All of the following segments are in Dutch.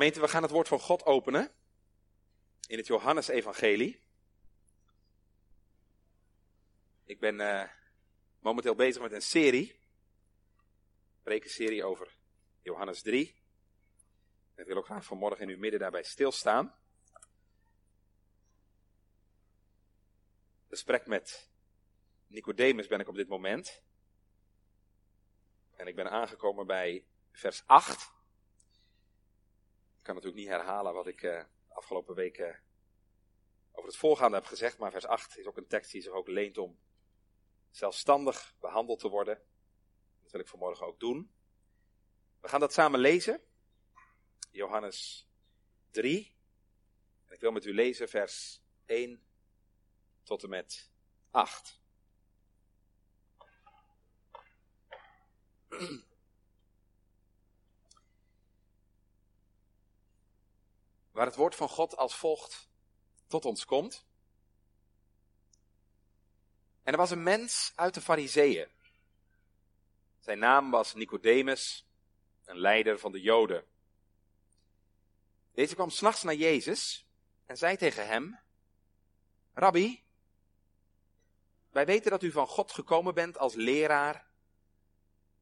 Gemeente, we gaan het woord van God openen in het Johannesevangelie. Ik ben uh, momenteel bezig met een serie, een over Johannes 3. Ik wil ook graag vanmorgen in uw midden daarbij stilstaan. Gesprek met Nicodemus ben ik op dit moment. En ik ben aangekomen bij vers 8. Ik kan natuurlijk niet herhalen wat ik uh, afgelopen weken over het voorgaande heb gezegd, maar vers 8 is ook een tekst die zich ook leent om zelfstandig behandeld te worden. Dat wil ik vanmorgen ook doen. We gaan dat samen lezen. Johannes 3. En ik wil met u lezen vers 1 tot en met 8. Waar het woord van God als volgt tot ons komt. En er was een mens uit de Fariseeën. Zijn naam was Nicodemus, een leider van de Joden. Deze kwam s'nachts naar Jezus en zei tegen hem: Rabbi, wij weten dat u van God gekomen bent als leraar,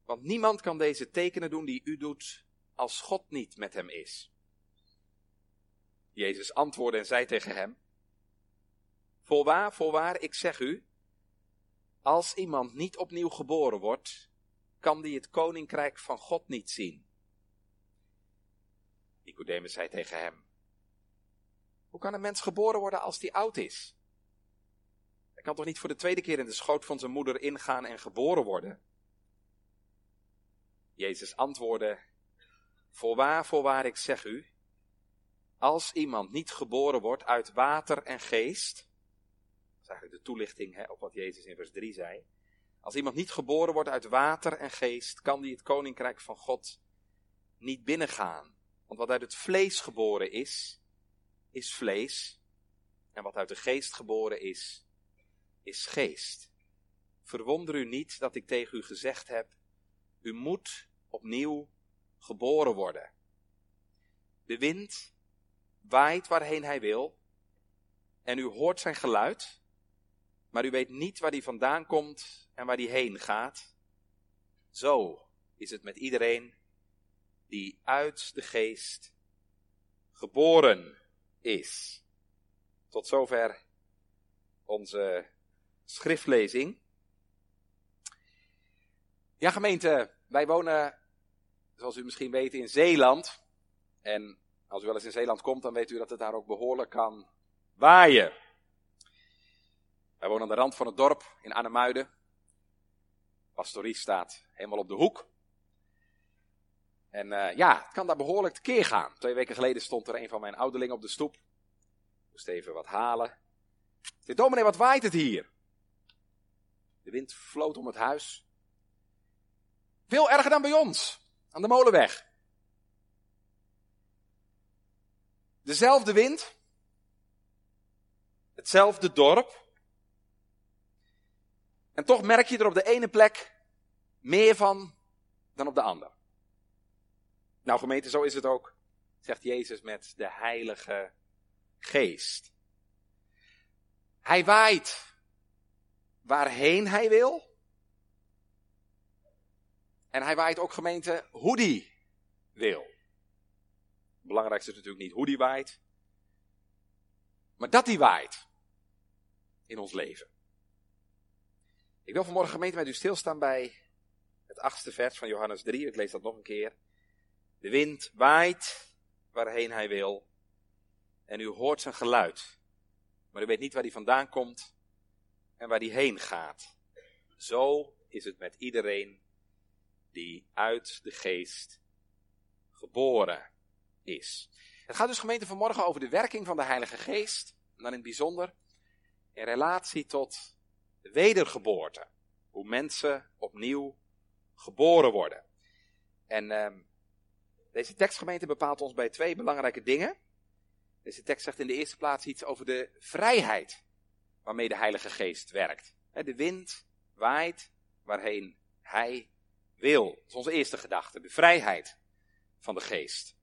want niemand kan deze tekenen doen die u doet als God niet met hem is. Jezus antwoordde en zei tegen hem: Voorwaar, voorwaar, ik zeg u, als iemand niet opnieuw geboren wordt, kan die het koninkrijk van God niet zien. Nicodemus zei tegen hem: Hoe kan een mens geboren worden als die oud is? Hij kan toch niet voor de tweede keer in de schoot van zijn moeder ingaan en geboren worden? Jezus antwoordde: Voorwaar, voorwaar, ik zeg u, als iemand niet geboren wordt uit water en geest, dat is eigenlijk de toelichting hè, op wat Jezus in vers 3 zei. Als iemand niet geboren wordt uit water en geest, kan die het koninkrijk van God niet binnengaan. Want wat uit het vlees geboren is, is vlees. En wat uit de geest geboren is, is geest. Verwonder u niet dat ik tegen u gezegd heb, u moet opnieuw geboren worden. De wind waait waarheen hij wil. En u hoort zijn geluid, maar u weet niet waar hij vandaan komt en waar hij heen gaat. Zo is het met iedereen die uit de geest geboren is. Tot zover onze schriftlezing. Ja, gemeente, wij wonen, zoals u misschien weet, in Zeeland. En als u wel eens in Zeeland komt, dan weet u dat het daar ook behoorlijk kan waaien. Wij wonen aan de rand van het dorp in Arnhemuiden. Pastorie staat helemaal op de hoek. En uh, ja, het kan daar behoorlijk tekeer gaan. Twee weken geleden stond er een van mijn ouderlingen op de stoep. Moest even wat halen. Zei, dominee, wat waait het hier? De wind floot om het huis. Veel erger dan bij ons, aan de molenweg. Dezelfde wind. Hetzelfde dorp. En toch merk je er op de ene plek meer van dan op de andere. Nou gemeente, zo is het ook, zegt Jezus met de Heilige Geest. Hij waait waarheen hij wil. En hij waait ook gemeente hoe die wil belangrijkste is natuurlijk niet hoe die waait, maar dat die waait in ons leven. Ik wil vanmorgen gemeente met u stilstaan bij het achtste vers van Johannes 3. Ik lees dat nog een keer. De wind waait waarheen hij wil en u hoort zijn geluid, maar u weet niet waar hij vandaan komt en waar hij heen gaat. Zo is het met iedereen die uit de geest geboren is. Het gaat dus gemeente vanmorgen over de werking van de Heilige Geest. En dan in het bijzonder in relatie tot de wedergeboorte. Hoe mensen opnieuw geboren worden. En um, deze tekstgemeente bepaalt ons bij twee belangrijke dingen. Deze tekst zegt in de eerste plaats iets over de vrijheid waarmee de Heilige Geest werkt. De wind waait waarheen Hij wil. Dat is onze eerste gedachte, de vrijheid van de Geest.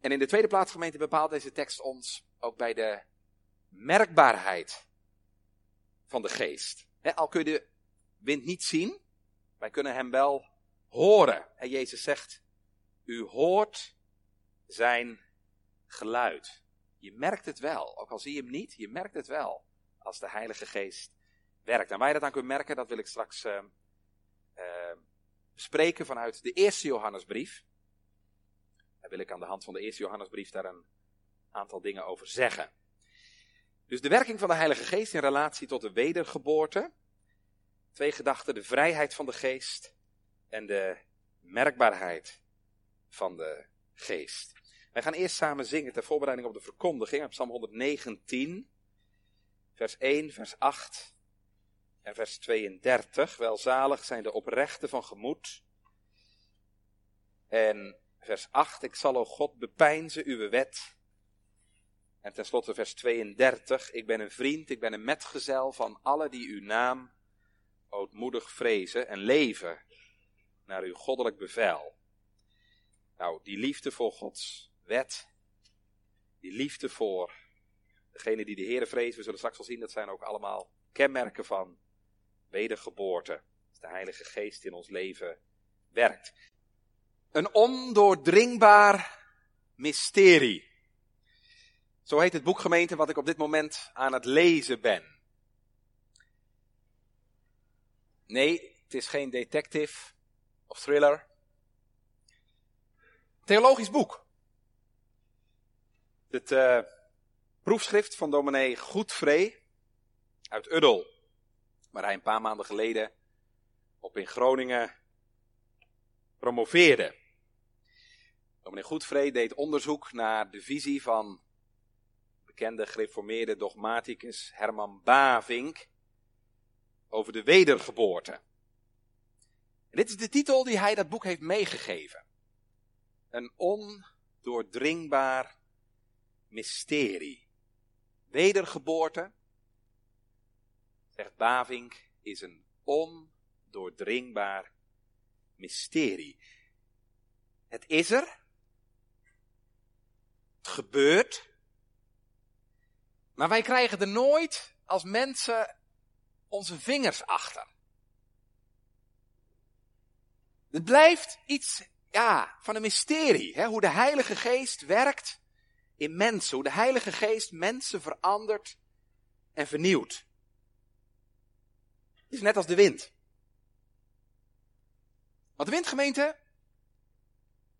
En in de tweede plaats, gemeente, bepaalt deze tekst ons ook bij de merkbaarheid van de geest. al kun je de wind niet zien, wij kunnen hem wel horen. En Jezus zegt, u hoort zijn geluid. Je merkt het wel, ook al zie je hem niet, je merkt het wel als de Heilige Geest werkt. En waar je dat aan kunt merken, dat wil ik straks uh, bespreken vanuit de eerste Johannesbrief. Daar wil ik aan de hand van de eerste Johannesbrief daar een aantal dingen over zeggen. Dus de werking van de Heilige Geest in relatie tot de wedergeboorte. Twee gedachten, de vrijheid van de geest en de merkbaarheid van de geest. Wij gaan eerst samen zingen ter voorbereiding op de verkondiging op Psalm 119, vers 1, vers 8 en vers 32. Welzalig zijn de oprechten van gemoed. En vers 8, ik zal, o God, bepijnzen uw wet. En tenslotte vers 32, ik ben een vriend, ik ben een metgezel van alle die uw naam ootmoedig vrezen en leven naar uw goddelijk bevel. Nou, die liefde voor Gods wet, die liefde voor degene die de Heere vrezen, we zullen straks wel zien, dat zijn ook allemaal kenmerken van wedergeboorte. Als de Heilige Geest in ons leven werkt. Een ondoordringbaar mysterie. Zo heet het boekgemeente wat ik op dit moment aan het lezen ben. Nee, het is geen detective of thriller. Theologisch boek. Het uh, proefschrift van dominee Goedvree uit Uddel, waar hij een paar maanden geleden op in Groningen promoveerde. Dominee Goedvree deed onderzoek naar de visie van bekende gereformeerde dogmaticus Herman Bavink over de wedergeboorte. Dit is de titel die hij dat boek heeft meegegeven. Een ondoordringbaar mysterie. Wedergeboorte, zegt Bavink, is een ondoordringbaar mysterie. Het is er. Het gebeurt. Maar wij krijgen er nooit als mensen onze vingers achter. Het blijft iets, ja, van een mysterie. Hè? Hoe de Heilige Geest werkt in mensen. Hoe de Heilige Geest mensen verandert en vernieuwt. Het is net als de wind. Want de windgemeente,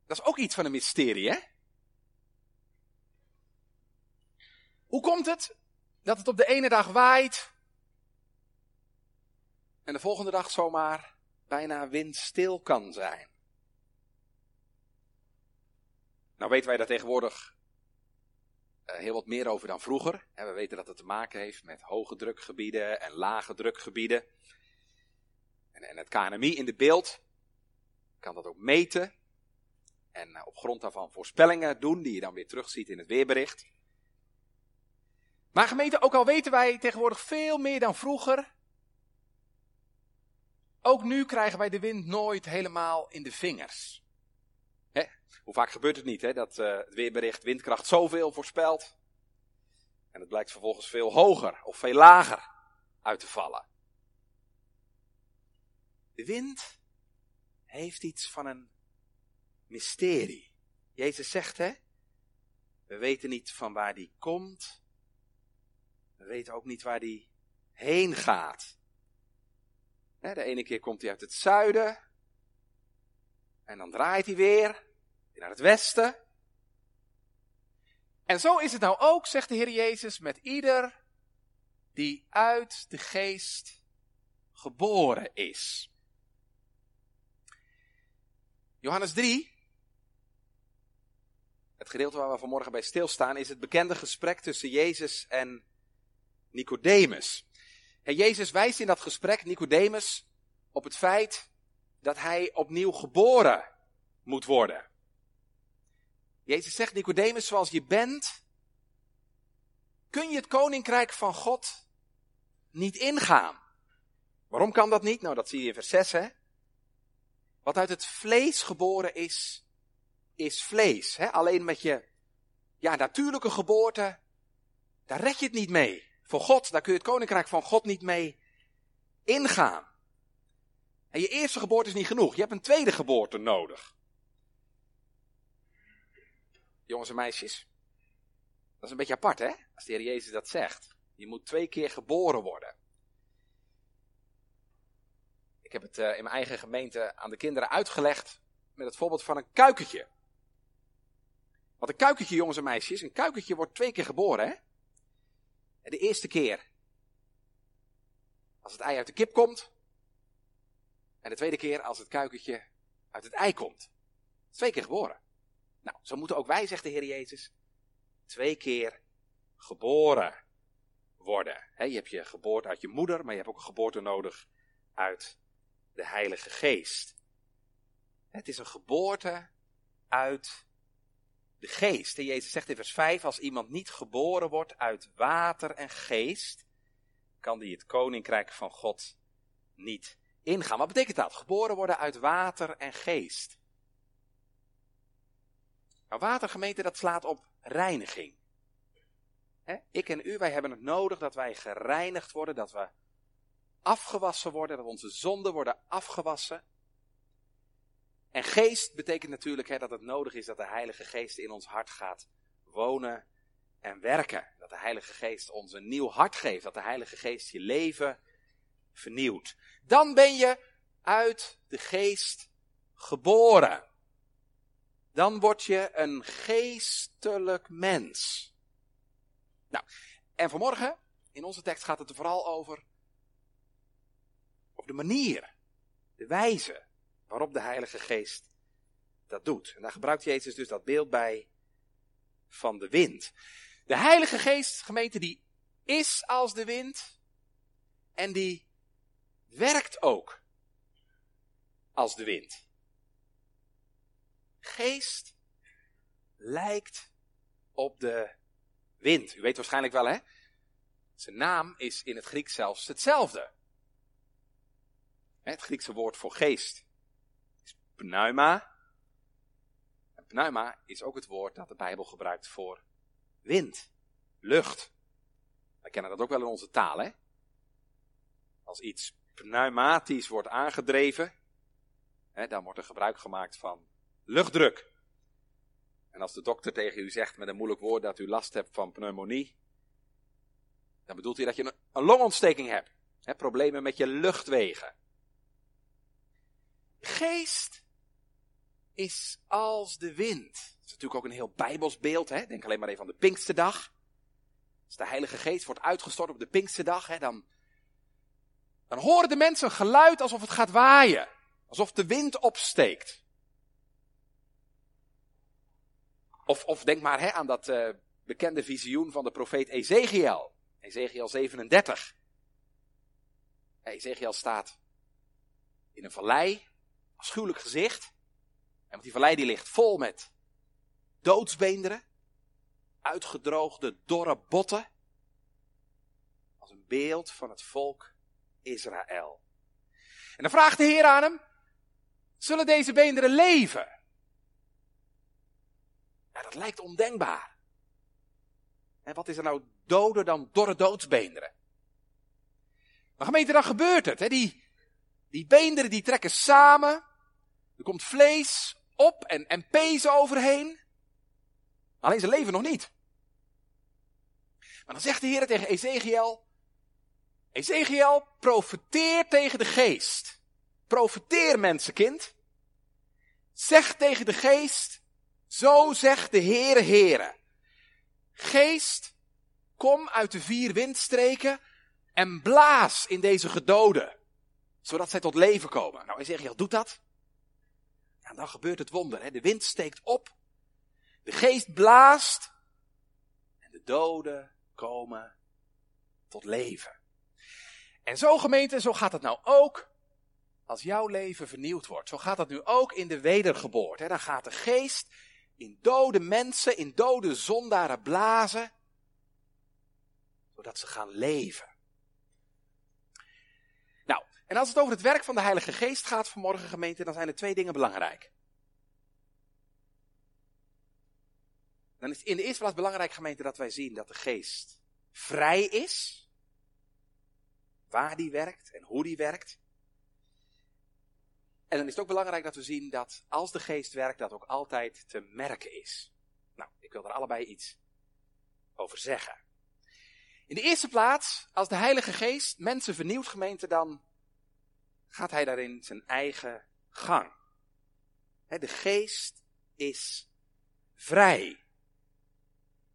dat is ook iets van een mysterie, hè? Hoe komt het dat het op de ene dag waait en de volgende dag zomaar bijna windstil kan zijn. Nou weten wij daar tegenwoordig uh, heel wat meer over dan vroeger. we weten dat het te maken heeft met hoge drukgebieden en lage drukgebieden. En, en het KNMI in de beeld kan dat ook meten. En uh, op grond daarvan voorspellingen doen, die je dan weer terugziet in het weerbericht. Maar gemeente, ook al weten wij tegenwoordig veel meer dan vroeger, ook nu krijgen wij de wind nooit helemaal in de vingers. Hè? Hoe vaak gebeurt het niet hè? dat uh, het weerbericht windkracht zoveel voorspelt. En het blijkt vervolgens veel hoger of veel lager uit te vallen. De wind heeft iets van een mysterie. Jezus zegt hè, we weten niet van waar die komt. We weten ook niet waar die heen gaat. De ene keer komt hij uit het zuiden. En dan draait hij weer naar het westen. En zo is het nou ook, zegt de Heer Jezus, met ieder die uit de geest geboren is. Johannes 3, het gedeelte waar we vanmorgen bij stilstaan, is het bekende gesprek tussen Jezus en Nicodemus. En Jezus wijst in dat gesprek Nicodemus op het feit dat hij opnieuw geboren moet worden. Jezus zegt Nicodemus, zoals je bent, kun je het koninkrijk van God niet ingaan. Waarom kan dat niet? Nou, dat zie je in vers 6, hè. Wat uit het vlees geboren is, is vlees. Hè? Alleen met je ja, natuurlijke geboorte, daar red je het niet mee. Voor God, daar kun je het koninkrijk van God niet mee ingaan. En je eerste geboorte is niet genoeg. Je hebt een tweede geboorte nodig. Jongens en meisjes, dat is een beetje apart, hè? Als de Heer Jezus dat zegt. Je moet twee keer geboren worden. Ik heb het uh, in mijn eigen gemeente aan de kinderen uitgelegd met het voorbeeld van een kuikentje. Want een kuikentje, jongens en meisjes, een kuikentje wordt twee keer geboren, hè? En de eerste keer als het ei uit de kip komt. En de tweede keer als het kuikentje uit het ei komt. Twee keer geboren. Nou, zo moeten ook wij, zegt de Heer Jezus, twee keer geboren worden. je hebt je geboorte uit je moeder, maar je hebt ook een geboorte nodig uit de Heilige Geest. Het is een geboorte uit de geest. En Jezus zegt in vers 5, als iemand niet geboren wordt uit water en geest, kan die het koninkrijk van God niet ingaan. Wat betekent dat? Geboren worden uit water en geest. Nou, watergemeente, dat slaat op reiniging. ik en u, wij hebben het nodig dat wij gereinigd worden, dat we afgewassen worden, dat onze zonden worden afgewassen. En geest betekent natuurlijk dat het nodig is dat de Heilige Geest in ons hart gaat wonen en werken. Dat de Heilige Geest ons een nieuw hart geeft. Dat de Heilige Geest je leven vernieuwt. Dan ben je uit de geest geboren. Dan word je een geestelijk mens. Nou, en vanmorgen, in onze tekst gaat het er vooral over de manier, de wijze waarop de Heilige Geest dat doet. En daar gebruikt Jezus dus dat beeld bij van de wind. De Heilige Geest, gemeente, die is als de wind en die werkt ook als de wind. Geest lijkt op de wind. U weet waarschijnlijk wel, hè? Zijn naam is in het Grieks zelfs hetzelfde. Het Griekse woord voor geest is pneuma. En pneuma is ook het woord dat de Bijbel gebruikt voor Wind, lucht. Wij kennen dat ook wel in onze taal, hè? Als iets pneumatisch wordt aangedreven, hè, dan wordt er gebruik gemaakt van luchtdruk. En als de dokter tegen u zegt met een moeilijk woord dat u last hebt van pneumonie, dan bedoelt hij dat je een longontsteking hebt. Hè, problemen met je luchtwegen. Geest is als de wind is natuurlijk ook een heel bijbels beeld. Hè? Denk alleen maar even aan de Pinksterdag. Als de Heilige Geest wordt uitgestort op de Pinksterdag, hè, dan, dan horen de mensen een geluid alsof het gaat waaien. Alsof de wind opsteekt. Of, of denk maar hè, aan dat uh, bekende visioen van de profeet Ezekiel. Ezekiel 37. Ezekiel staat in een vallei, afschuwelijk gezicht. En want die vallei die ligt vol met doodsbeenderen, uitgedroogde dorre botten, als een beeld van het volk Israël. En dan vraagt de Heer aan hem, zullen deze beenderen leven? Ja, dat lijkt ondenkbaar. En wat is er nou doder dan dorre doodsbeenderen? Maar gemeente, dan gebeurt het. Hè? Die, die beenderen die trekken samen. Er komt vlees op en, en pezen overheen. Alleen ze leven nog niet. Maar dan zegt de Heer tegen Ezekiel, Ezekiel, profeteer tegen de geest. Profeteer mensenkind. Zeg tegen de geest, zo zegt de Heere Heere. Geest, kom uit de vier windstreken en blaas in deze gedoden, zodat zij tot leven komen. Nou, Ezekiel doet dat. En dan gebeurt het wonder. Hè? De wind steekt op de geest blaast en de doden komen tot leven. En zo gemeente, zo gaat het nou ook als jouw leven vernieuwd wordt. Zo gaat dat nu ook in de wedergeboorte. Dan gaat de geest in dode mensen, in dode zondaren blazen, zodat ze gaan leven. En als het over het werk van de Heilige Geest gaat vanmorgen gemeente, dan zijn er twee dingen belangrijk. Dan is in de eerste plaats belangrijk, gemeente, dat wij zien dat de geest vrij is. Waar die werkt en hoe die werkt. En dan is het ook belangrijk dat we zien dat als de geest werkt, dat ook altijd te merken is. Nou, ik wil er allebei iets over zeggen. In de eerste plaats, als de Heilige Geest mensen vernieuwt, gemeente, dan gaat hij daarin zijn eigen gang. De geest is vrij.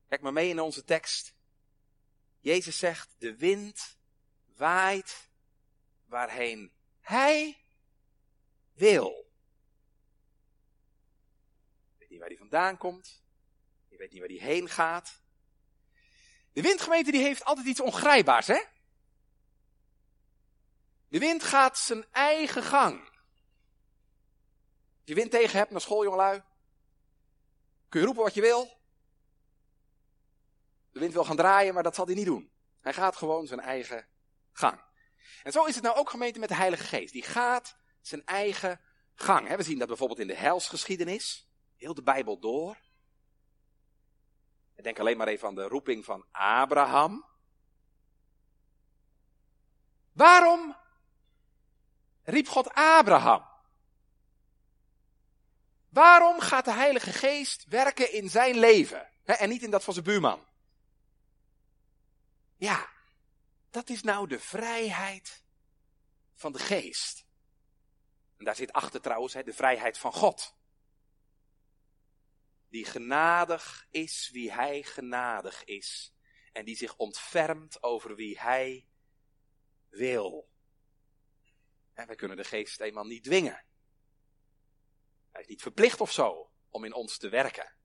Kijk maar mee in onze tekst. Jezus zegt, de wind waait waarheen hij wil. Je weet niet waar hij vandaan komt. Je weet niet waar hij heen gaat. De windgemeente die heeft altijd iets ongrijpbaars, hè? De wind gaat zijn eigen gang. Als je wind tegen hebt naar school, jongelui, kun je roepen wat je wil. De wind wil gaan draaien, maar dat zal hij niet doen. Hij gaat gewoon zijn eigen gang. En zo is het nou ook gemeente met de Heilige Geest. Die gaat zijn eigen gang. We zien dat bijvoorbeeld in de helsgeschiedenis. Heel de Bijbel door. Denk alleen maar even aan de roeping van Abraham. Waarom riep God Abraham? Waarom gaat de Heilige Geest werken in zijn leven en niet in dat van zijn buurman? Ja, dat is nou de vrijheid van de Geest. En daar zit achter trouwens de vrijheid van God die genadig is wie hij genadig is en die zich ontfermt over wie hij wil. En wij kunnen de geest eenmaal niet dwingen. Hij is niet verplicht of zo om in ons te werken.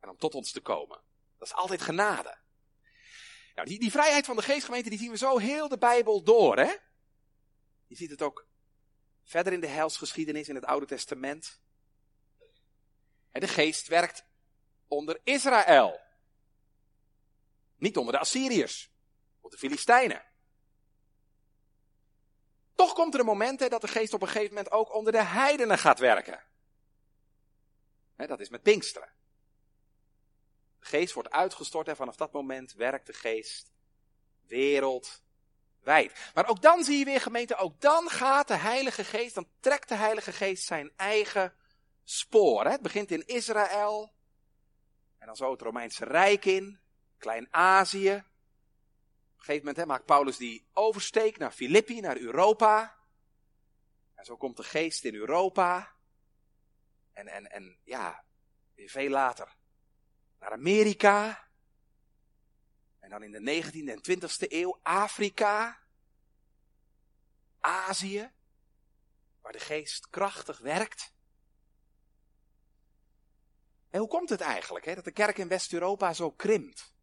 En om tot ons te komen. Dat is altijd genade. Nou, die, die vrijheid van de geestgemeente, die zien we zo heel de Bijbel door, hè? Je ziet het ook verder in de helsgeschiedenis in het Oude Testament. De geest werkt onder Israël. Niet onder de Assyriërs of de Filistijnen. Toch komt er een moment dat de geest op een gegeven moment ook onder de heidenen gaat werken. dat is met Pinksteren. De geest wordt uitgestort en vanaf dat moment werkt de geest wereldwijd. Maar ook dan zie je weer gemeente, ook dan gaat de Heilige Geest, dan trekt de Heilige Geest zijn eigen spoor. Hè? Het begint in Israël. En dan zo het Romeinse Rijk in. Klein-Azië. Een gegeven moment hè, maakt Paulus die oversteek naar Filippi, naar Europa. En zo komt de geest in Europa. En, en, en ja, weer veel later naar Amerika. En dan in de 19e en 20e eeuw Afrika. Azië. Waar de geest krachtig werkt. En hoe komt het eigenlijk hè, dat de kerk in West-Europa zo krimpt?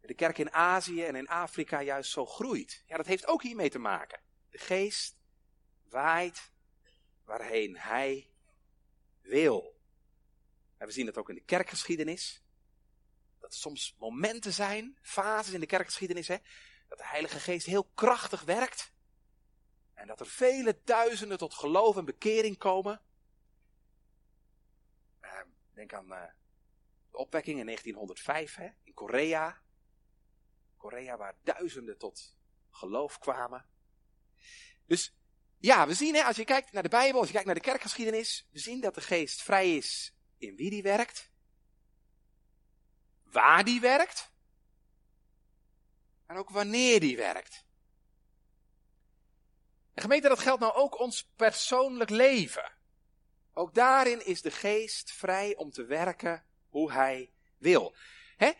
De kerk in Azië en in Afrika juist zo groeit. Ja, dat heeft ook hiermee te maken. De geest waait waarheen hij wil. En we zien het ook in de kerkgeschiedenis. Dat er soms momenten zijn, fases in de kerkgeschiedenis, hè, dat de Heilige Geest heel krachtig werkt. En dat er vele duizenden tot geloof en bekering komen. Denk aan uh, de opwekking in 1905 hè, in Korea. Korea waar duizenden tot geloof kwamen. Dus ja, we zien hè, als je kijkt naar de Bijbel, als je kijkt naar de kerkgeschiedenis, we zien dat de geest vrij is in wie die werkt, waar die werkt en ook wanneer die werkt. En gemeente, dat geldt nou ook ons persoonlijk leven. Ook daarin is de geest vrij om te werken hoe hij wil. Hè?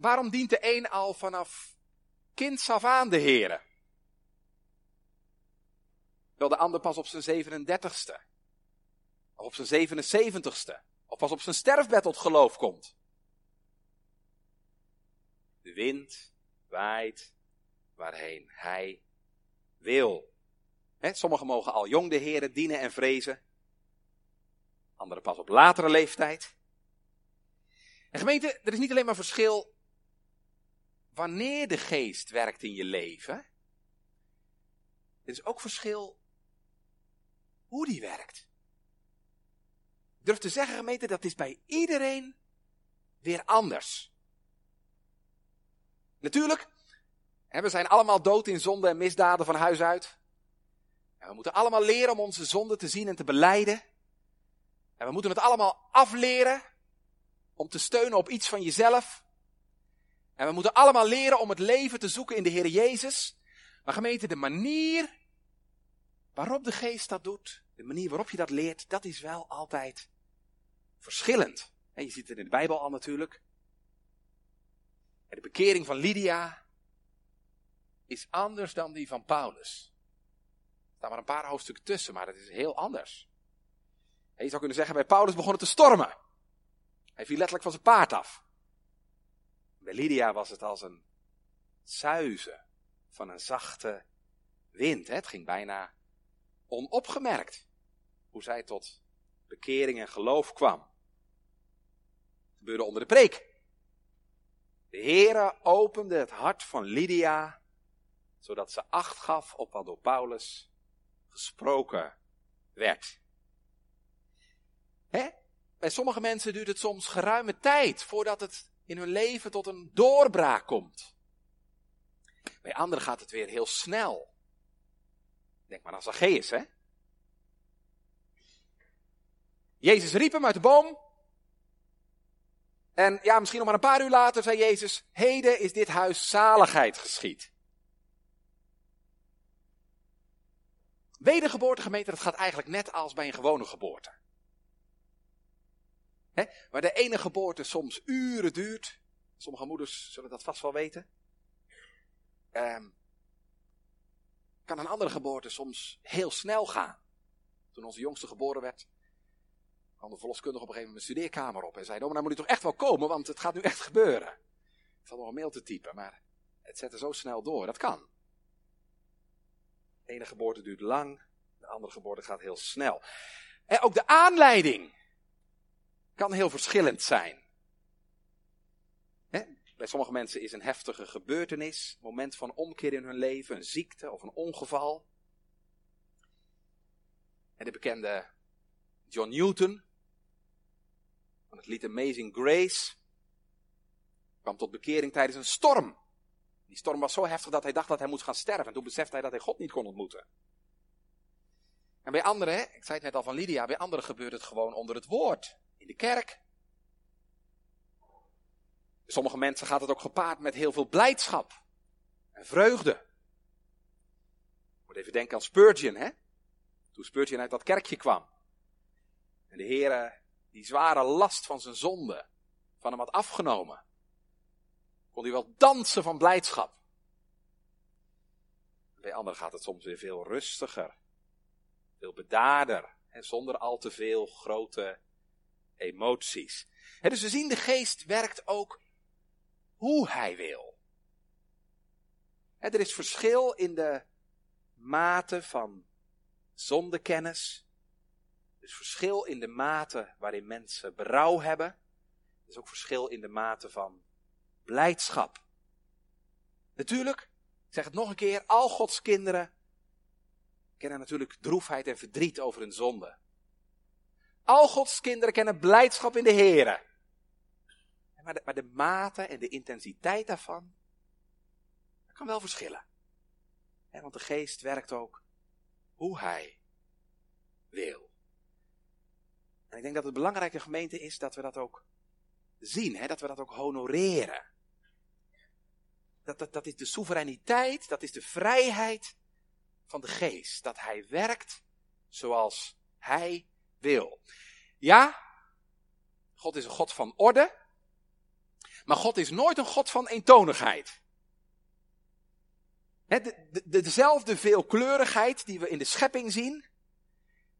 Waarom dient de een al vanaf kind af aan de Heer? Wel de ander pas op zijn 37ste. Of op zijn 77ste. Of pas op zijn sterfbed tot geloof komt. De wind waait waarheen hij wil. sommigen mogen al jong de Heeren dienen en vrezen anderen pas op latere leeftijd. En gemeente, er is niet alleen maar verschil wanneer de geest werkt in je leven. Er is ook verschil hoe die werkt. durf te zeggen, gemeente, dat is bij iedereen weer anders. Natuurlijk, we zijn allemaal dood in zonde en misdaden van huis uit. En we moeten allemaal leren om onze zonde te zien en te beleiden. En we moeten het allemaal afleren om te steunen op iets van jezelf. En we moeten allemaal leren om het leven te zoeken in de Heer Jezus. Maar gemeente, de manier waarop de geest dat doet, de manier waarop je dat leert, dat is wel altijd verschillend. En je ziet het in de Bijbel al natuurlijk. En de bekering van Lydia is anders dan die van Paulus. Er staan maar een paar hoofdstukken tussen, maar dat is heel anders. En je zou kunnen zeggen, bij Paulus begon het te stormen. Hij viel letterlijk van zijn paard af. Bij Lydia was het als een zuizen van een zachte wind. Het ging bijna onopgemerkt hoe zij tot bekering en geloof kwam. Het gebeurde onder de preek. De Heere opende het hart van Lydia, zodat ze acht gaf op wat door Paulus gesproken werd. Bij sommige mensen duurt het soms geruime tijd voordat het in hun leven tot een doorbraak komt. Bij anderen gaat het weer heel snel. Denk maar aan Zacchaeus, hè? Jezus riep hem uit de boom. En ja, misschien nog maar een paar uur later zei Jezus: Heden is dit huis zaligheid geschied. Wedergeboorte gemeente, dat gaat eigenlijk net als bij een gewone geboorte. Waar de ene geboorte soms uren duurt. Sommige moeders zullen dat vast wel weten. Um, kan een andere geboorte soms heel snel gaan. Toen onze jongste geboren werd, kwam de verloskundige op een gegeven moment mijn studeerkamer op en zei: nou moet u toch echt wel komen, want het gaat nu echt gebeuren. Ik zal nog een mail te typen, maar het zette zo snel door. Dat kan. De ene geboorte duurt lang, de andere geboorte gaat heel snel. En ook de aanleiding kan heel verschillend zijn. Bij sommige mensen is een heftige gebeurtenis, een moment van omkeer in hun leven, een ziekte of een ongeval. En de bekende John Newton, van het lied Amazing Grace, kwam tot bekering tijdens een storm. Die storm was zo heftig dat hij dacht dat hij moest gaan sterven. En toen besefte hij dat hij God niet kon ontmoeten. En bij anderen, ik zei het net al van Lydia, bij anderen gebeurt het gewoon onder het woord. In de kerk, sommige mensen gaat het ook gepaard met heel veel blijdschap en vreugde. Moet even denken aan Spurgeon, hè? Toen Spurgeon uit dat kerkje kwam. En de Heer die zware last van zijn zonde van hem had afgenomen. Kon hij wel dansen van blijdschap. Bij anderen gaat het soms weer veel rustiger. Veel bedaarder. En zonder al te veel grote emoties. dus we zien de geest werkt ook hoe hij wil. er is verschil in de mate van zondekennis. Er is verschil in de mate waarin mensen berouw hebben. Er is ook verschil in de mate van blijdschap. Natuurlijk, ik zeg het nog een keer, al Gods kinderen kennen natuurlijk droefheid en verdriet over hun zonde. Al Gods kinderen kennen blijdschap in de Here. Maar de, de mate en de intensiteit daarvan, kan wel verschillen. want de geest werkt ook hoe hij wil. En ik denk dat het belangrijke gemeente is dat we dat ook zien, dat we dat ook honoreren. Dat, dat, dat is de soevereiniteit, dat is de vrijheid van de geest. Dat hij werkt zoals hij wil. Ja, God is een God van orde. Maar God is nooit een God van eentonigheid. de, de, dezelfde veelkleurigheid die we in de schepping zien,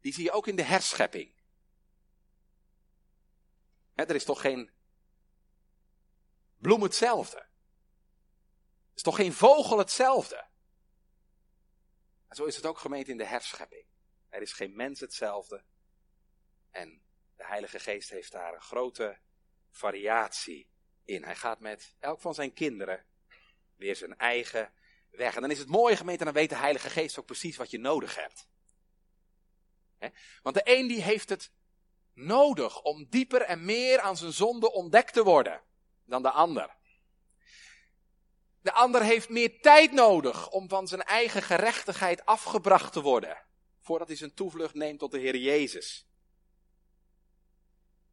die zie je ook in de herschepping. er is toch geen bloem hetzelfde. Er is toch geen vogel hetzelfde. En zo is het ook gemeend in de herschepping. Er is geen mens hetzelfde. En de Heilige Geest heeft daar een grote variatie in. Hij gaat met elk van zijn kinderen weer zijn eigen weg. En dan is het mooie gemeente, dan weet de Heilige Geest ook precies wat je nodig hebt. Want de een die heeft het nodig om dieper en meer aan zijn zonde ontdekt te worden dan de ander. De ander heeft meer tijd nodig om van zijn eigen gerechtigheid afgebracht te worden, voordat hij zijn toevlucht neemt tot de Heer Jezus.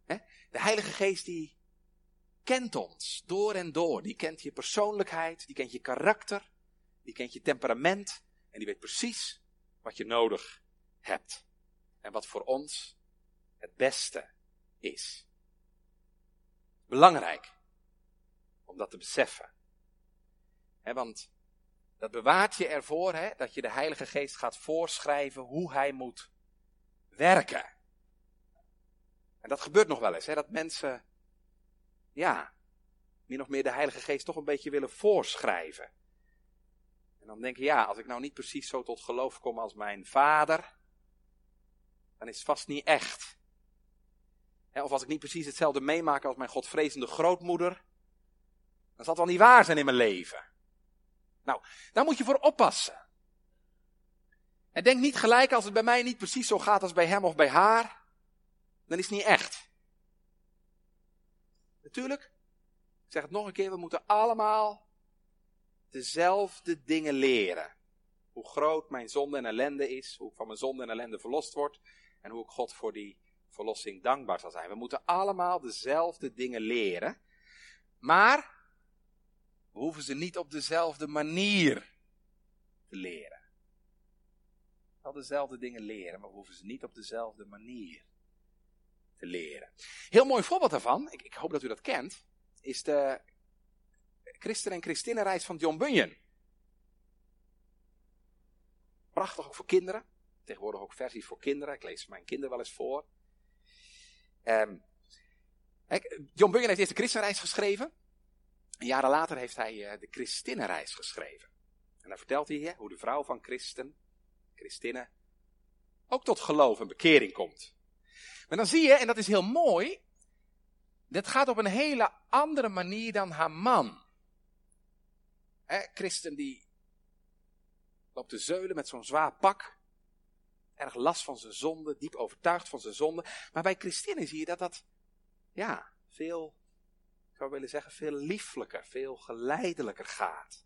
De Heilige Geest die kent ons door en door. Die kent je persoonlijkheid, die kent je karakter, die kent je temperament en die weet precies wat je nodig hebt. En wat voor ons het beste is. Belangrijk om dat te beseffen. want dat bewaart je ervoor dat je de Heilige Geest gaat voorschrijven hoe hij moet werken. En dat gebeurt nog wel eens, hè, dat mensen, ja, min of meer de Heilige Geest toch een beetje willen voorschrijven. En dan denken, ja, als ik nou niet precies zo tot geloof kom als mijn vader, dan is het vast niet echt. Of als ik niet precies hetzelfde meemaak als mijn godvrezende grootmoeder, dan zal het wel niet waar zijn in mijn leven. Nou, daar moet je voor oppassen. En denk niet gelijk als het bij mij niet precies zo gaat als bij hem of bij haar, dan is het niet echt. Natuurlijk, ik zeg het nog een keer, we moeten allemaal dezelfde dingen leren. Hoe groot mijn zonde en ellende is, hoe ik van mijn zonde en ellende verlost word en hoe ik God voor die verlossing dankbaar zal zijn. We moeten allemaal dezelfde dingen leren, maar we hoeven ze niet op dezelfde manier te leren. Wel dezelfde dingen leren, maar we hoeven ze niet op dezelfde manier te leren. Heel mooi voorbeeld daarvan, ik, ik hoop dat u dat kent, is de Christen- en Christinnenreis van John Bunyan. Prachtig ook voor kinderen. Tegenwoordig ook versies voor kinderen. Ik lees mijn kinderen wel eens voor. Um, John Bunyan heeft eerst de Christenreis geschreven. En jaren later heeft hij uh, de Christinnenreis geschreven. En dan vertelt hij hoe de vrouw van Christen, Christinnen, ook tot geloof en bekering komt. Maar dan zie je, en dat is heel mooi, dit gaat op een hele andere manier dan haar man. Christen die loopt te zeulen met zo'n zwaar pak. Erg last van zijn zonde, diep overtuigd van zijn zonde. Maar bij Christinnen zie je dat dat, ja, veel, ik zou willen zeggen, veel lieflijker, veel geleidelijker gaat.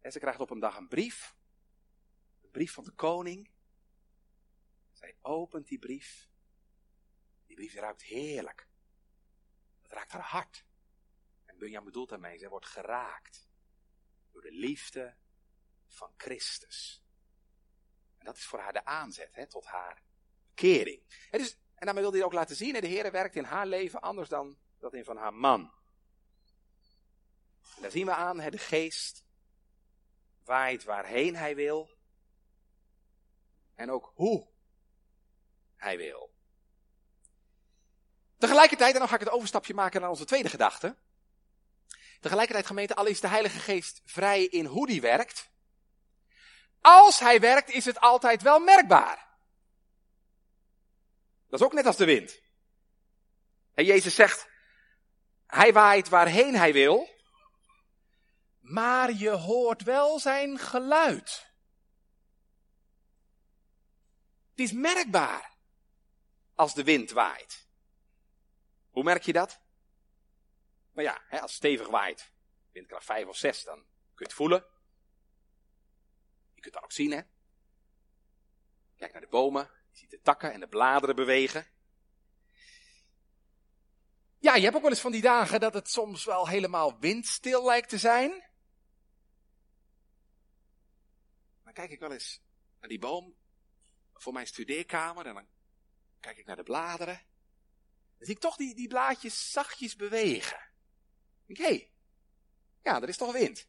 En ze krijgt op een dag een brief. Een brief van de koning. Zij opent die brief. Die brief ruikt heerlijk. Het raakt haar hart. En Bunyan bedoelt daarmee, zij wordt geraakt door de liefde van Christus. En dat is voor haar de aanzet hè, tot haar kering. En, dus, en daarmee wil hij ook laten zien, de Heer werkt in haar leven anders dan dat in van haar man. En daar zien we aan, hè, de geest waait waarheen hij wil. En ook hoe hij wil. Tegelijkertijd, en dan ga ik het overstapje maken naar onze tweede gedachte. Tegelijkertijd, gemeente, al is de Heilige Geest vrij in hoe die werkt. Als hij werkt, is het altijd wel merkbaar. Dat is ook net als de wind. En Jezus zegt, hij waait waarheen hij wil, maar je hoort wel zijn geluid. Het is merkbaar als de wind waait. Hoe merk je dat? Nou ja, als het stevig waait, windkracht 5 of 6, dan kun je het voelen. Je kunt dat ook zien, hè. Kijk naar de bomen, je ziet de takken en de bladeren bewegen. Ja, je hebt ook wel eens van die dagen dat het soms wel helemaal windstil lijkt te zijn. Dan kijk ik wel eens naar die boom voor mijn studeerkamer en dan kijk ik naar de bladeren. Dan zie ik toch die, die blaadjes zachtjes bewegen. Hé, hey, ja, er is toch wind.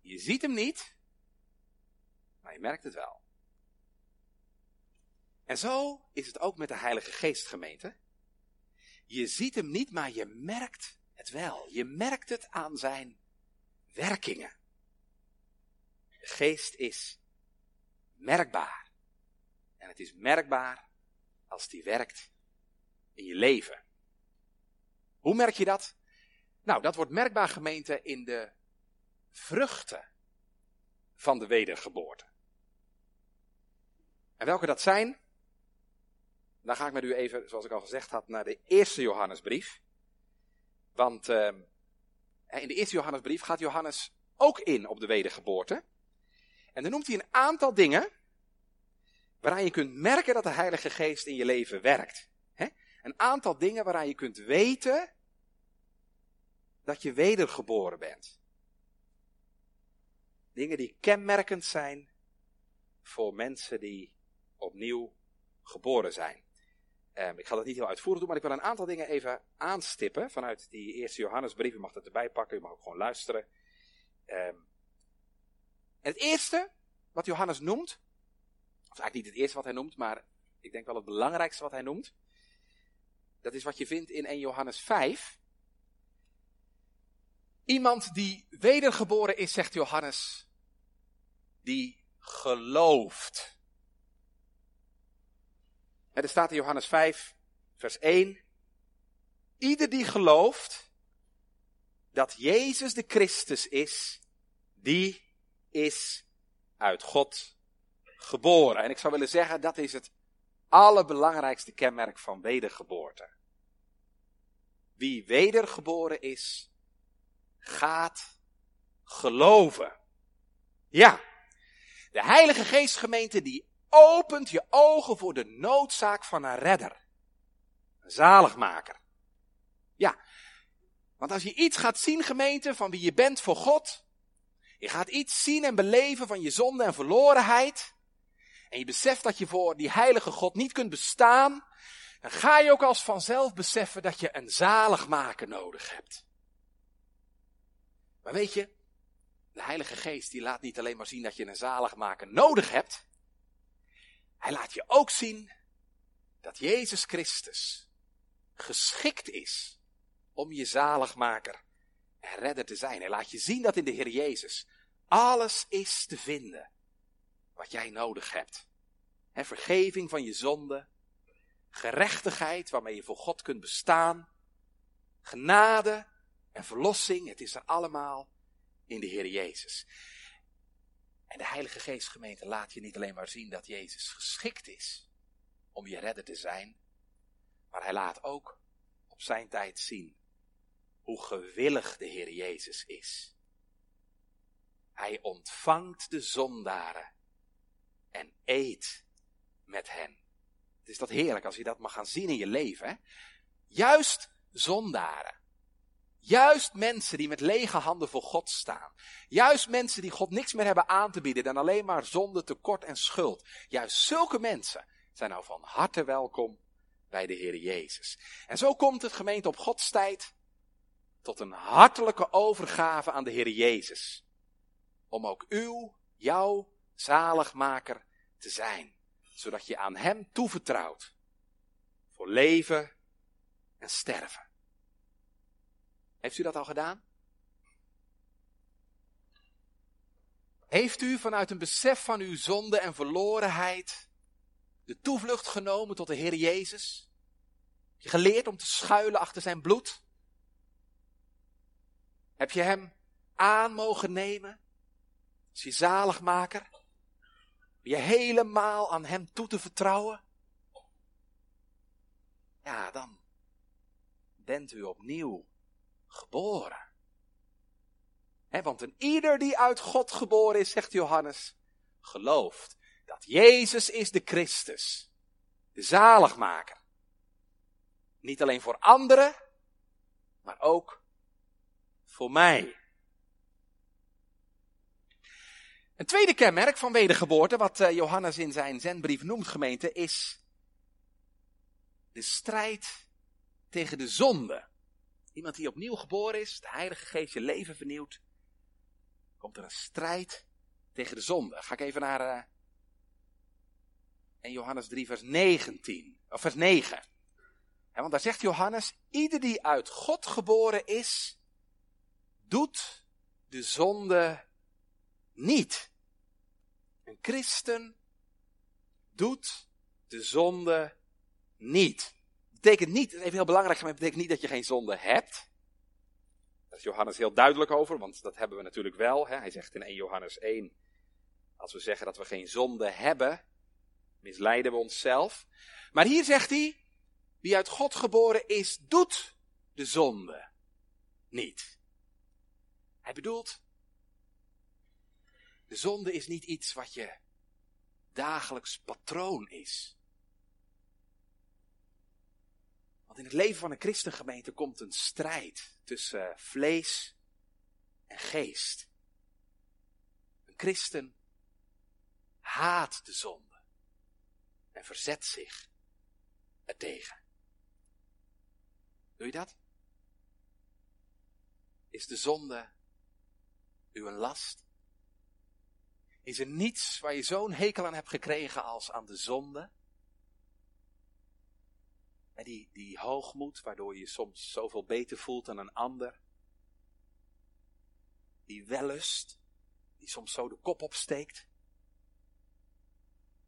Je ziet hem niet, maar je merkt het wel. En zo is het ook met de Heilige Geest gemeente. Je ziet hem niet, maar je merkt het wel. Je merkt het aan zijn werkingen. De geest is merkbaar. En het is merkbaar als die werkt in je leven. Hoe merk je dat? Nou, dat wordt merkbaar gemeente in de vruchten van de wedergeboorte. En welke dat zijn? dan ga ik met u even, zoals ik al gezegd had, naar de eerste Johannesbrief. Want uh, in de eerste Johannesbrief gaat Johannes ook in op de wedergeboorte. En dan noemt hij een aantal dingen waaraan je kunt merken dat de Heilige Geest in je leven werkt. Een aantal dingen waaraan je kunt weten dat je wedergeboren bent. Dingen die kenmerkend zijn voor mensen die opnieuw geboren zijn. Um, ik ga dat niet heel uitvoerig doen, maar ik wil een aantal dingen even aanstippen vanuit die eerste Johannesbrief. U mag het erbij pakken, u mag ook gewoon luisteren. Um, het eerste wat Johannes noemt, of eigenlijk niet het eerste wat hij noemt, maar ik denk wel het belangrijkste wat hij noemt. Dat is wat je vindt in 1 Johannes 5. Iemand die wedergeboren is, zegt Johannes, die gelooft. er staat in Johannes 5, vers 1. Ieder die gelooft dat Jezus de Christus is, die is uit God geboren. En ik zou willen zeggen, dat is het allerbelangrijkste kenmerk van wedergeboorte. Wie wedergeboren is, gaat geloven. Ja, de Heilige Geestgemeente die opent je ogen voor de noodzaak van een redder. Een zaligmaker. Ja, want als je iets gaat zien gemeente van wie je bent voor God, je gaat iets zien en beleven van je zonde en verlorenheid, en je beseft dat je voor die heilige God niet kunt bestaan, dan ga je ook als vanzelf beseffen dat je een zaligmaker nodig hebt. Maar weet je, de Heilige Geest die laat niet alleen maar zien dat je een zaligmaker nodig hebt. Hij laat je ook zien dat Jezus Christus geschikt is om je zaligmaker en redder te zijn. Hij laat je zien dat in de Heer Jezus alles is te vinden wat jij nodig hebt. He, vergeving van je zonde, gerechtigheid waarmee je voor God kunt bestaan, genade en verlossing, het is er allemaal in de Heer Jezus. En de Heilige Geestgemeente laat je niet alleen maar zien dat Jezus geschikt is om je redder te zijn, maar hij laat ook op zijn tijd zien hoe gewillig de Heer Jezus is. Hij ontvangt de zondaren en eet met hen. Het is dat heerlijk als je dat mag gaan zien in je leven. Hè? Juist zondaren. Juist mensen die met lege handen voor God staan. Juist mensen die God niks meer hebben aan te bieden dan alleen maar zonde, tekort en schuld. Juist zulke mensen zijn nou van harte welkom bij de Heer Jezus. En zo komt het gemeente op Gods tijd tot een hartelijke overgave aan de Heer Jezus. Om ook uw, jouw zaligmaker te zijn. Zodat je aan Hem toevertrouwt. Voor leven en sterven. Heeft u dat al gedaan? Heeft u vanuit een besef van uw zonde en verlorenheid de toevlucht genomen tot de Heer Jezus? Je geleerd om te schuilen achter zijn bloed? Heb je hem aan mogen nemen als je zaligmaker? Je helemaal aan hem toe te vertrouwen? Ja, dan bent u opnieuw geboren. want een ieder die uit God geboren is, zegt Johannes, gelooft dat Jezus is de Christus, de zaligmaker. Niet alleen voor anderen, maar ook voor mij. Een tweede kenmerk van wedergeboorte, wat eh, Johannes in zijn zendbrief noemt gemeente, is de strijd tegen de zonde. Iemand die opnieuw geboren is, de Heilige Geest je leven vernieuwt, komt er een strijd tegen de zonde. Ga ik even naar uh, Johannes 3, vers 19, of vers 9. want daar zegt Johannes, ieder die uit God geboren is, doet de zonde niet. Een christen doet de zonde niet betekent niet, even heel belangrijk, maar betekent niet dat je geen zonde hebt. Daar is Johannes heel duidelijk over, want dat hebben we natuurlijk wel. Hè. Hij zegt in 1 Johannes 1, als we zeggen dat we geen zonde hebben, misleiden we onszelf. Maar hier zegt hij, wie uit God geboren is, doet de zonde niet. Hij bedoelt, de zonde is niet iets wat je dagelijks patroon is. Want in het leven van een christengemeente komt een strijd tussen vlees en geest. Een christen haat de zonde en verzet zich ertegen. Doe je dat? Is de zonde u een last? Is er niets waar je zo'n hekel aan hebt gekregen als aan de zonde? En die, die hoogmoed, waardoor je soms zoveel beter voelt dan een ander. Die wellust, die soms zo de kop opsteekt.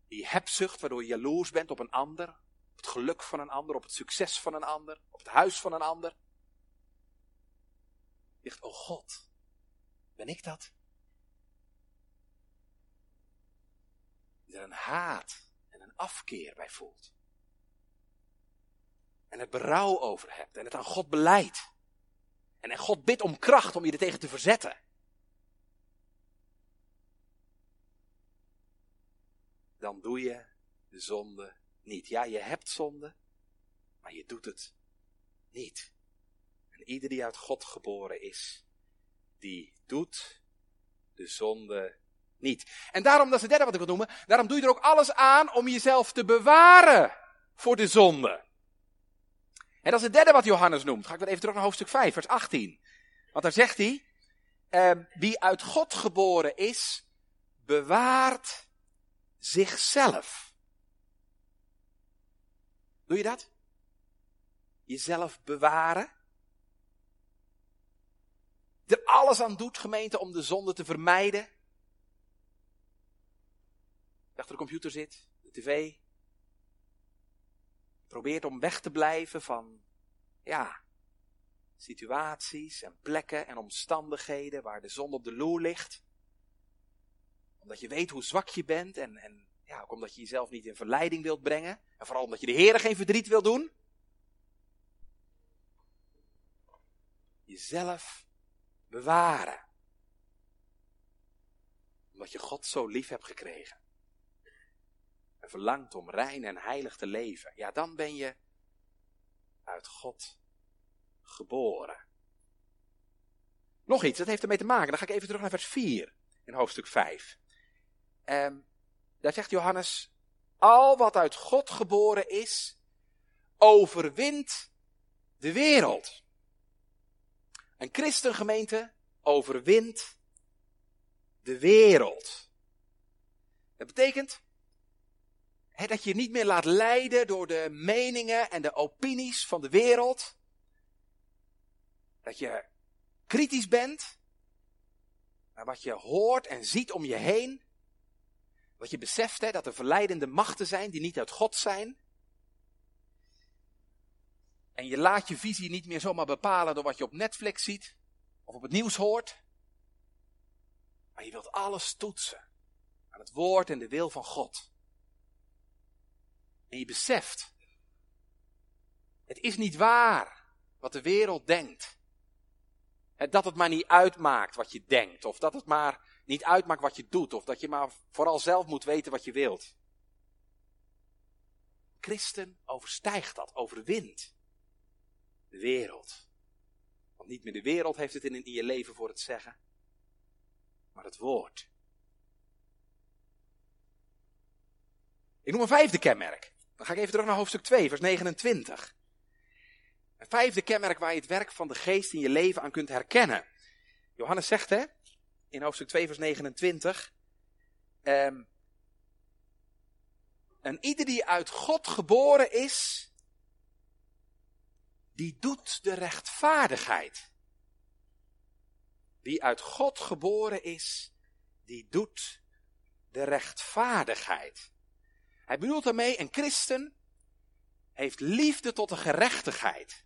Die hebzucht, waardoor je jaloers bent op een ander. Op het geluk van een ander, op het succes van een ander, op het huis van een ander. Je zegt, oh God, ben ik dat? Je er een haat en een afkeer bij voelt. En er berouw over hebt en het aan God beleidt. En en God bidt om kracht om je er tegen te verzetten. Dan doe je de zonde niet. Ja, je hebt zonde, maar je doet het niet. En ieder die uit God geboren is, die doet de zonde niet. En daarom, dat is het derde wat ik wil noemen, daarom doe je er ook alles aan om jezelf te bewaren voor de zonde. En dat is het derde wat Johannes noemt. Ga ik weer even terug naar hoofdstuk 5, vers 18. Want daar zegt hij, eh, wie uit God geboren is, bewaart zichzelf. Doe je dat? Jezelf bewaren? Er alles aan doet, gemeente, om de zonde te vermijden. Achter de computer zit, de tv. Probeert om weg te blijven van, ja, situaties en plekken en omstandigheden waar de zon op de loer ligt. Omdat je weet hoe zwak je bent en, en ja, ook omdat je jezelf niet in verleiding wilt brengen. En vooral omdat je de Heer geen verdriet wil doen. Jezelf bewaren. Omdat je God zo lief hebt gekregen. En verlangt om rein en heilig te leven. Ja, dan ben je uit God geboren. Nog iets, dat heeft ermee te maken. Dan ga ik even terug naar vers 4 in hoofdstuk 5. Ehm, daar zegt Johannes, al wat uit God geboren is, overwint de wereld. Een christengemeente overwint de wereld. Dat betekent dat je je niet meer laat leiden door de meningen en de opinies van de wereld. Dat je kritisch bent naar wat je hoort en ziet om je heen. Dat je beseft dat er verleidende machten zijn die niet uit God zijn. En je laat je visie niet meer zomaar bepalen door wat je op Netflix ziet of op het nieuws hoort. Maar je wilt alles toetsen aan het woord en de wil van God. En je beseft, het is niet waar wat de wereld denkt. Dat het maar niet uitmaakt wat je denkt, of dat het maar niet uitmaakt wat je doet, of dat je maar vooral zelf moet weten wat je wilt. Christen overstijgt dat, overwint de wereld. Want niet meer de wereld heeft het in, je leven voor het zeggen, maar het woord. Ik noem een vijfde kenmerk. Dan ga ik even terug naar hoofdstuk 2, vers 29. Een vijfde kenmerk waar je het werk van de geest in je leven aan kunt herkennen. Johannes zegt hè, in hoofdstuk 2, vers 29. Um, en ieder die uit God geboren is, die doet de rechtvaardigheid. Wie uit God geboren is, die doet de rechtvaardigheid. Hij bedoelt daarmee, een christen heeft liefde tot de gerechtigheid.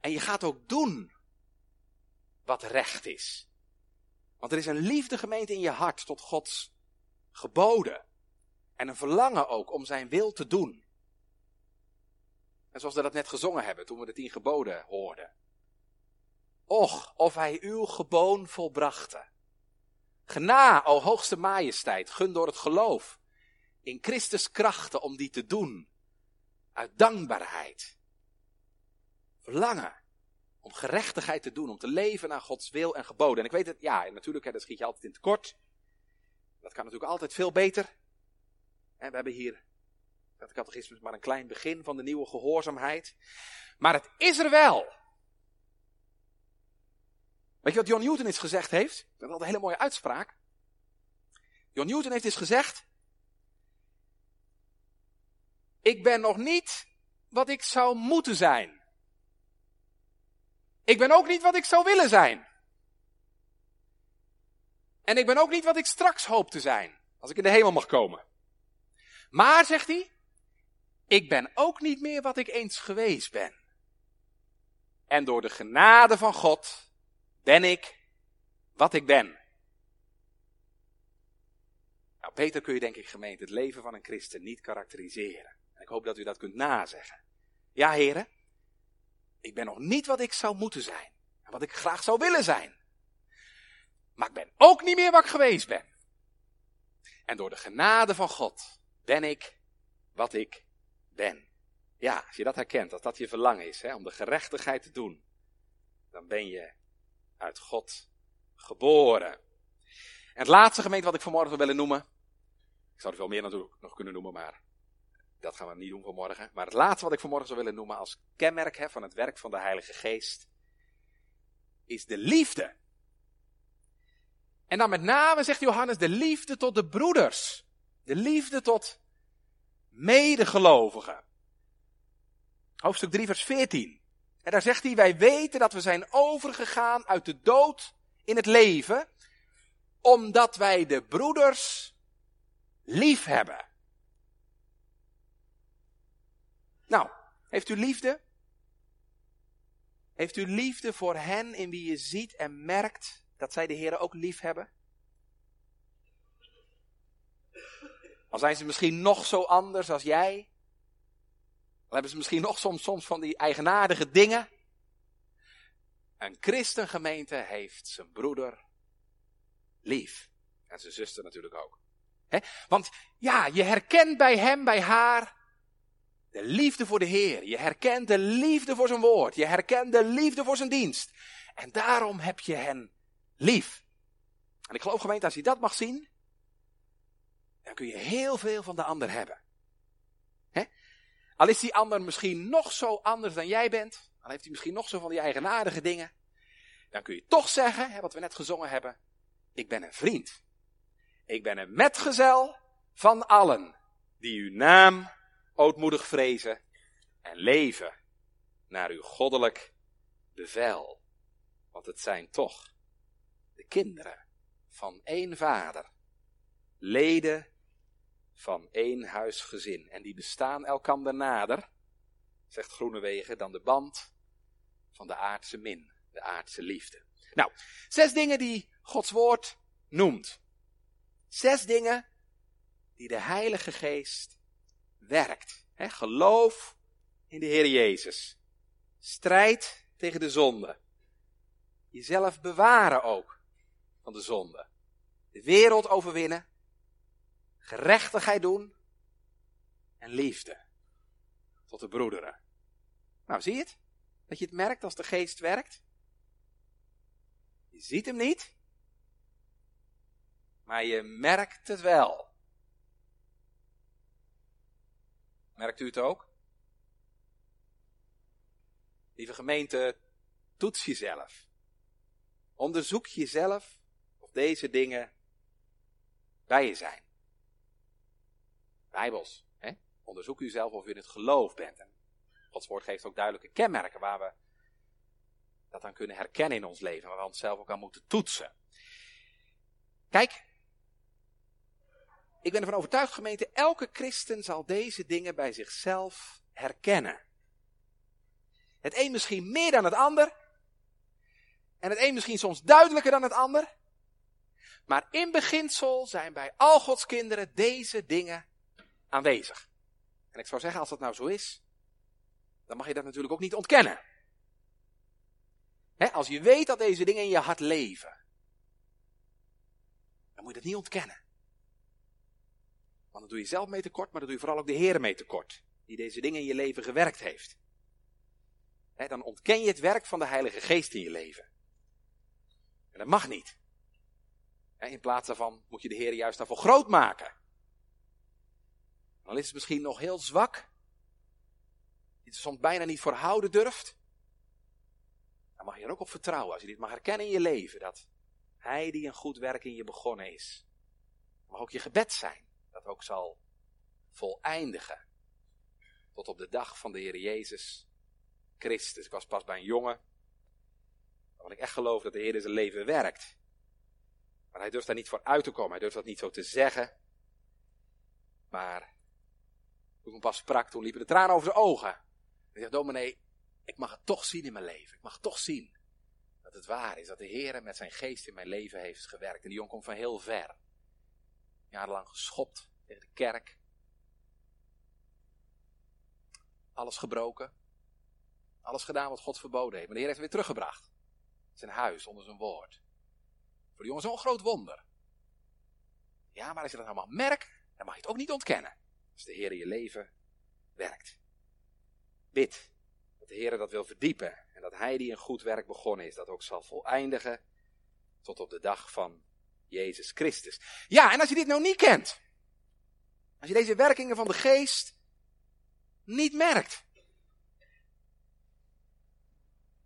En je gaat ook doen wat recht is. Want er is een liefde gemeente in je hart tot Gods geboden. En een verlangen ook om zijn wil te doen. En zoals we dat net gezongen hebben toen we de tien geboden hoorden. Och, of hij uw geboon volbrachte. Gena, o hoogste majesteit, gun door het geloof in Christus krachten om die te doen. Uit dankbaarheid. Verlangen om gerechtigheid te doen, om te leven naar Gods wil en geboden. En ik weet het, ja, natuurlijk, hè, dat schiet je altijd in tekort. Dat kan natuurlijk altijd veel beter. En we hebben hier, dat catechismus, maar een klein begin van de nieuwe gehoorzaamheid. Maar het is er wel. Weet je wat John Newton eens gezegd heeft? Dat is een hele mooie uitspraak. John Newton heeft eens gezegd. Ik ben nog niet wat ik zou moeten zijn. Ik ben ook niet wat ik zou willen zijn. En ik ben ook niet wat ik straks hoop te zijn, als ik in de hemel mag komen. Maar, zegt hij, ik ben ook niet meer wat ik eens geweest ben. En door de genade van God ben ik wat ik ben. Nou, beter kun je denk ik gemeente het leven van een christen niet karakteriseren. Ik hoop dat u dat kunt nazeggen. Ja, heren, ik ben nog niet wat ik zou moeten zijn. En wat ik graag zou willen zijn. Maar ik ben ook niet meer wat ik geweest ben. En door de genade van God ben ik wat ik ben. Ja, als je dat herkent, als dat je verlangen is, hè, om de gerechtigheid te doen, dan ben je uit God geboren. En het laatste gemeente wat ik vanmorgen wil willen noemen, ik zou er veel meer natuurlijk nog kunnen noemen, maar dat gaan we niet doen vanmorgen. Maar het laatste wat ik vanmorgen zou willen noemen als kenmerk hè, van het werk van de Heilige Geest, is de liefde. En dan met name, zegt Johannes, de liefde tot de broeders. De liefde tot medegelovigen. Hoofdstuk 3, vers 14. En daar zegt hij, wij weten dat we zijn overgegaan uit de dood in het leven, omdat wij de broeders lief hebben. Nou, heeft u liefde? Heeft u liefde voor hen in wie je ziet en merkt dat zij de Heer ook lief hebben? Al zijn ze misschien nog zo anders als jij. Al hebben ze misschien nog soms, soms van die eigenaardige dingen. Een christengemeente heeft zijn broeder lief. En zijn zuster natuurlijk ook. Want ja, je herkent bij hem, bij haar, de liefde voor de Heer. Je herkent de liefde voor zijn woord. Je herkent de liefde voor zijn dienst. En daarom heb je hen lief. En ik geloof gemeente, als je dat mag zien, dan kun je heel veel van de ander hebben. Al is die ander misschien nog zo anders dan jij bent, al heeft hij misschien nog zo van die eigenaardige dingen, dan kun je toch zeggen, wat we net gezongen hebben, ik ben een vriend. Ik ben een metgezel van allen die uw naam ootmoedig vrezen en leven naar uw goddelijk bevel. Want het zijn toch de kinderen van één vader, leden van één huisgezin. En die bestaan elkander nader, zegt Groenewegen, dan de band van de aardse min, de aardse liefde. Nou, zes dingen die Gods woord noemt. Zes dingen die de Heilige Geest werkt. Geloof in de Heer Jezus. Strijd tegen de zonde. Jezelf bewaren ook van de zonde. De wereld overwinnen. Gerechtigheid doen. En liefde. Tot de broederen. Nou, zie je het? Dat je het merkt als de geest werkt? Je ziet hem niet. Maar je merkt het wel. Merkt u het ook? Lieve gemeente, toets jezelf. Onderzoek jezelf of deze dingen bij je zijn. Bijbels. Hè? Onderzoek jezelf of je in het geloof bent. En Gods woord geeft ook duidelijke kenmerken waar we dat dan kunnen herkennen in ons leven. Waar we onszelf ook aan moeten toetsen. Kijk, ik ben ervan overtuigd, gemeente, elke christen zal deze dingen bij zichzelf herkennen. Het een misschien meer dan het ander. En het een misschien soms duidelijker dan het ander. Maar in beginsel zijn bij al Gods kinderen deze dingen aanwezig. En ik zou zeggen, als dat nou zo is, dan mag je dat natuurlijk ook niet ontkennen. als je weet dat deze dingen in je hart leven, dan moet je dat niet ontkennen. Want dan doe je zelf mee tekort, maar dan doe je vooral ook de Heer mee tekort. Die deze dingen in je leven gewerkt heeft. dan ontken je het werk van de Heilige Geest in je leven. En dat mag niet. in plaats daarvan moet je de Heer juist daarvoor groot maken. Dan is het misschien nog heel zwak. Die het soms bijna niet voorhouden durft. Dan mag je er ook op vertrouwen. Als je dit mag herkennen in je leven. Dat Hij die een goed werk in je begonnen is. Mag ook je gebed zijn. Dat ook zal voleindigen. Tot op de dag van de Heer Jezus Christus. Ik was pas bij een jongen. Want ik echt geloof dat de Heer in zijn leven werkt. Maar hij durft daar niet voor uit te komen. Hij durft dat niet zo te zeggen. Maar toen ik hem pas sprak, toen liepen de tranen over zijn ogen. En hij zegt, dominee, ik mag het toch zien in mijn leven. Ik mag toch zien dat het waar is. Dat de Heer met zijn geest in mijn leven heeft gewerkt. En die jongen komt van heel ver. Jarenlang geschopt tegen de kerk. Alles gebroken. Alles gedaan wat God verboden heeft. Maar de Heer heeft hem weer teruggebracht. Zijn huis, onder zijn woord. Voor de jongen zo'n groot wonder. Ja, maar als je dat allemaal merkt, dan mag je het ook niet ontkennen. Als de Heer in je leven werkt. Bid dat de Heer dat wil verdiepen. En dat Hij die een goed werk begonnen is, dat ook zal voleindigen tot op de dag van Jezus Christus. Ja, en als je dit nou niet kent. Als je deze werkingen van de geest niet merkt.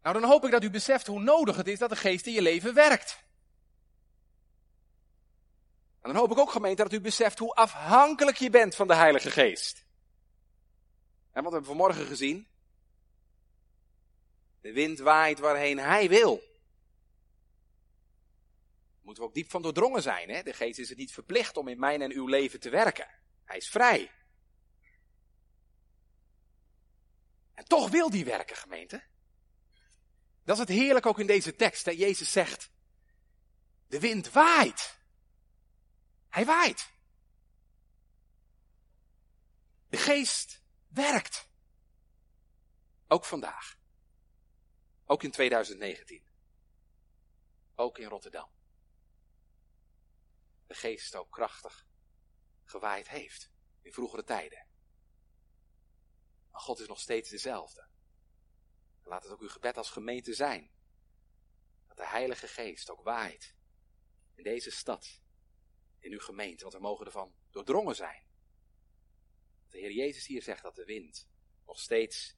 Nou, dan hoop ik dat u beseft hoe nodig het is dat de geest in je leven werkt. En dan hoop ik ook gemeente dat u beseft hoe afhankelijk je bent van de Heilige Geest. En wat we hebben vanmorgen gezien. De wind waait waarheen hij wil. Moeten we ook diep van doordrongen zijn. Hè? De geest is het niet verplicht om in mijn en uw leven te werken. Hij is vrij. En toch wil die werken, gemeente. Dat is het heerlijk ook in deze tekst. Hè? Jezus zegt, de wind waait. Hij waait. De geest werkt. Ook vandaag. Ook in 2019. Ook in Rotterdam. De geest ook krachtig gewaaid heeft in vroegere tijden. Maar God is nog steeds dezelfde. laat het ook uw gebed als gemeente zijn. Dat de Heilige Geest ook waait in deze stad in uw gemeente, want we mogen ervan doordrongen zijn. De Heer Jezus hier zegt dat de wind nog steeds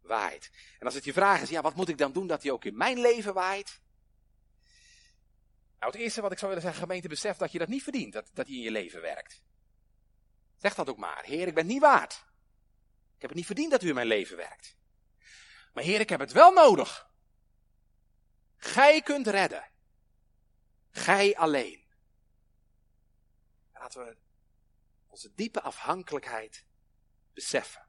waait. En als het je vraag is, ja, wat moet ik dan doen dat hij ook in mijn leven waait? Nou, het eerste wat ik zou willen zeggen, gemeente, besef dat je dat niet verdient, dat, dat in je leven werkt. Zeg dat ook maar. Heer, ik ben niet waard. Ik heb het niet verdiend dat u in mijn leven werkt. Maar Heer, ik heb het wel nodig. Gij kunt redden. Gij alleen. Laten we onze diepe afhankelijkheid beseffen.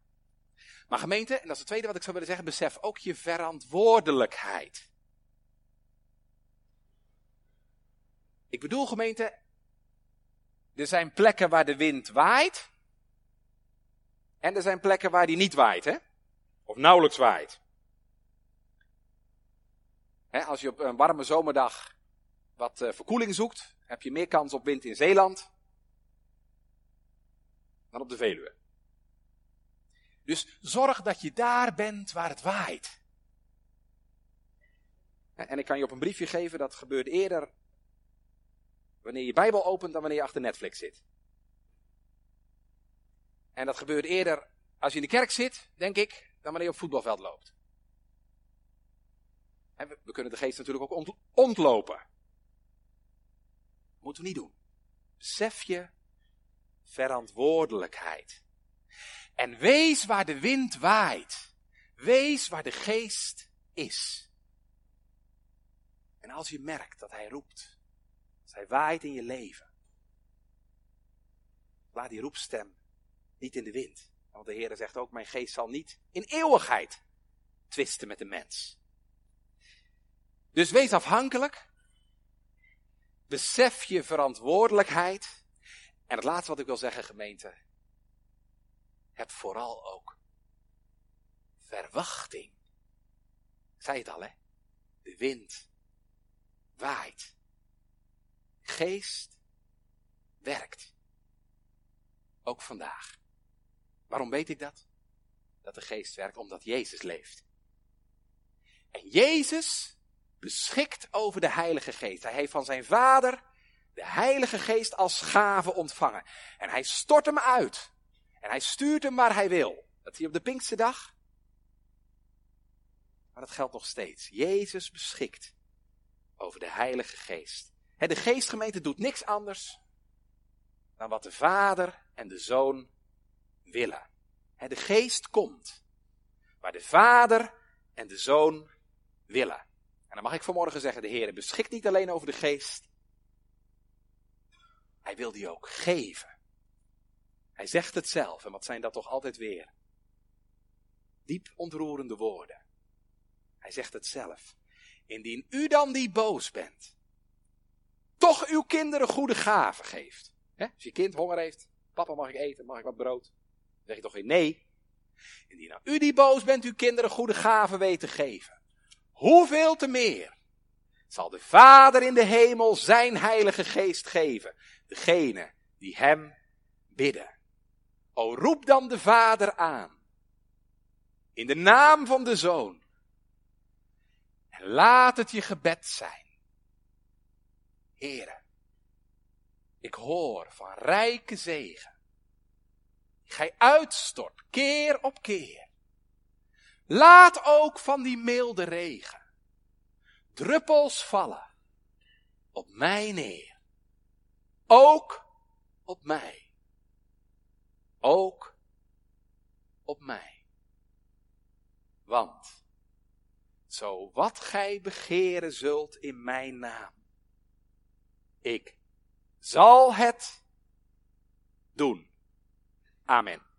Maar gemeente, en dat is het tweede wat ik zou willen zeggen, besef ook je verantwoordelijkheid. Ik bedoel gemeente, er zijn plekken waar de wind waait. En er zijn plekken waar die niet waait, hè? Of nauwelijks waait. als je op een warme zomerdag wat uh, verkoeling zoekt, heb je meer kans op wind in Zeeland dan op de Veluwe. Dus zorg dat je daar bent waar het waait. En ik kan je op een briefje geven, dat gebeurt eerder wanneer je Bijbel opent dan wanneer je achter Netflix zit. En dat gebeurt eerder als je in de kerk zit, denk ik, dan wanneer je op voetbalveld loopt. En we, kunnen de geest natuurlijk ook ontlopen. moeten we niet doen. Besef je verantwoordelijkheid. En wees waar de wind waait. Wees waar de geest is. En als je merkt dat hij roept, als hij waait in je leven, laat die roepstem niet in de wind. Want de Heer zegt ook, mijn geest zal niet in eeuwigheid twisten met de mens. Dus wees afhankelijk. Besef je verantwoordelijkheid. En het laatste wat ik wil zeggen, gemeente. heb vooral ook verwachting. Ik zei het al, hè? De wind waait. Geest werkt. Ook vandaag. Waarom weet ik dat? Dat de geest werkt omdat Jezus leeft. En Jezus beschikt over de Heilige Geest. Hij heeft van zijn Vader de Heilige Geest als gave ontvangen. En hij stort hem uit. En hij stuurt hem waar hij wil. Dat je op de Pinkste dag. Maar dat geldt nog steeds. Jezus beschikt over de Heilige Geest. De geestgemeente doet niks anders dan wat de Vader en de Zoon willen. De geest komt waar de Vader en de Zoon willen. En dan mag ik vanmorgen zeggen, de Heer beschikt niet alleen over de geest, hij wil die ook geven. Hij zegt het zelf, en wat zijn dat toch altijd weer? Diep ontroerende woorden. Hij zegt het zelf. Indien u dan die boos bent, toch uw kinderen goede gaven geeft. Als je kind honger heeft, papa mag ik eten, mag ik wat brood? Dan zeg je toch geen nee. Indien nou u die boos bent, uw kinderen goede gaven weten geven. Hoeveel te meer zal de Vader in de hemel zijn heilige geest geven. Degene die hem bidden. O roep dan de Vader aan. In de naam van de Zoon. En laat het je gebed zijn. Heren, ik hoor van rijke zegen. Gij uitstort keer op keer. Laat ook van die milde regen druppels vallen op mij neer. Ook op mij. Ook op mij. Want, zo wat gij begeren zult in mijn naam, ik zal het doen. Amen.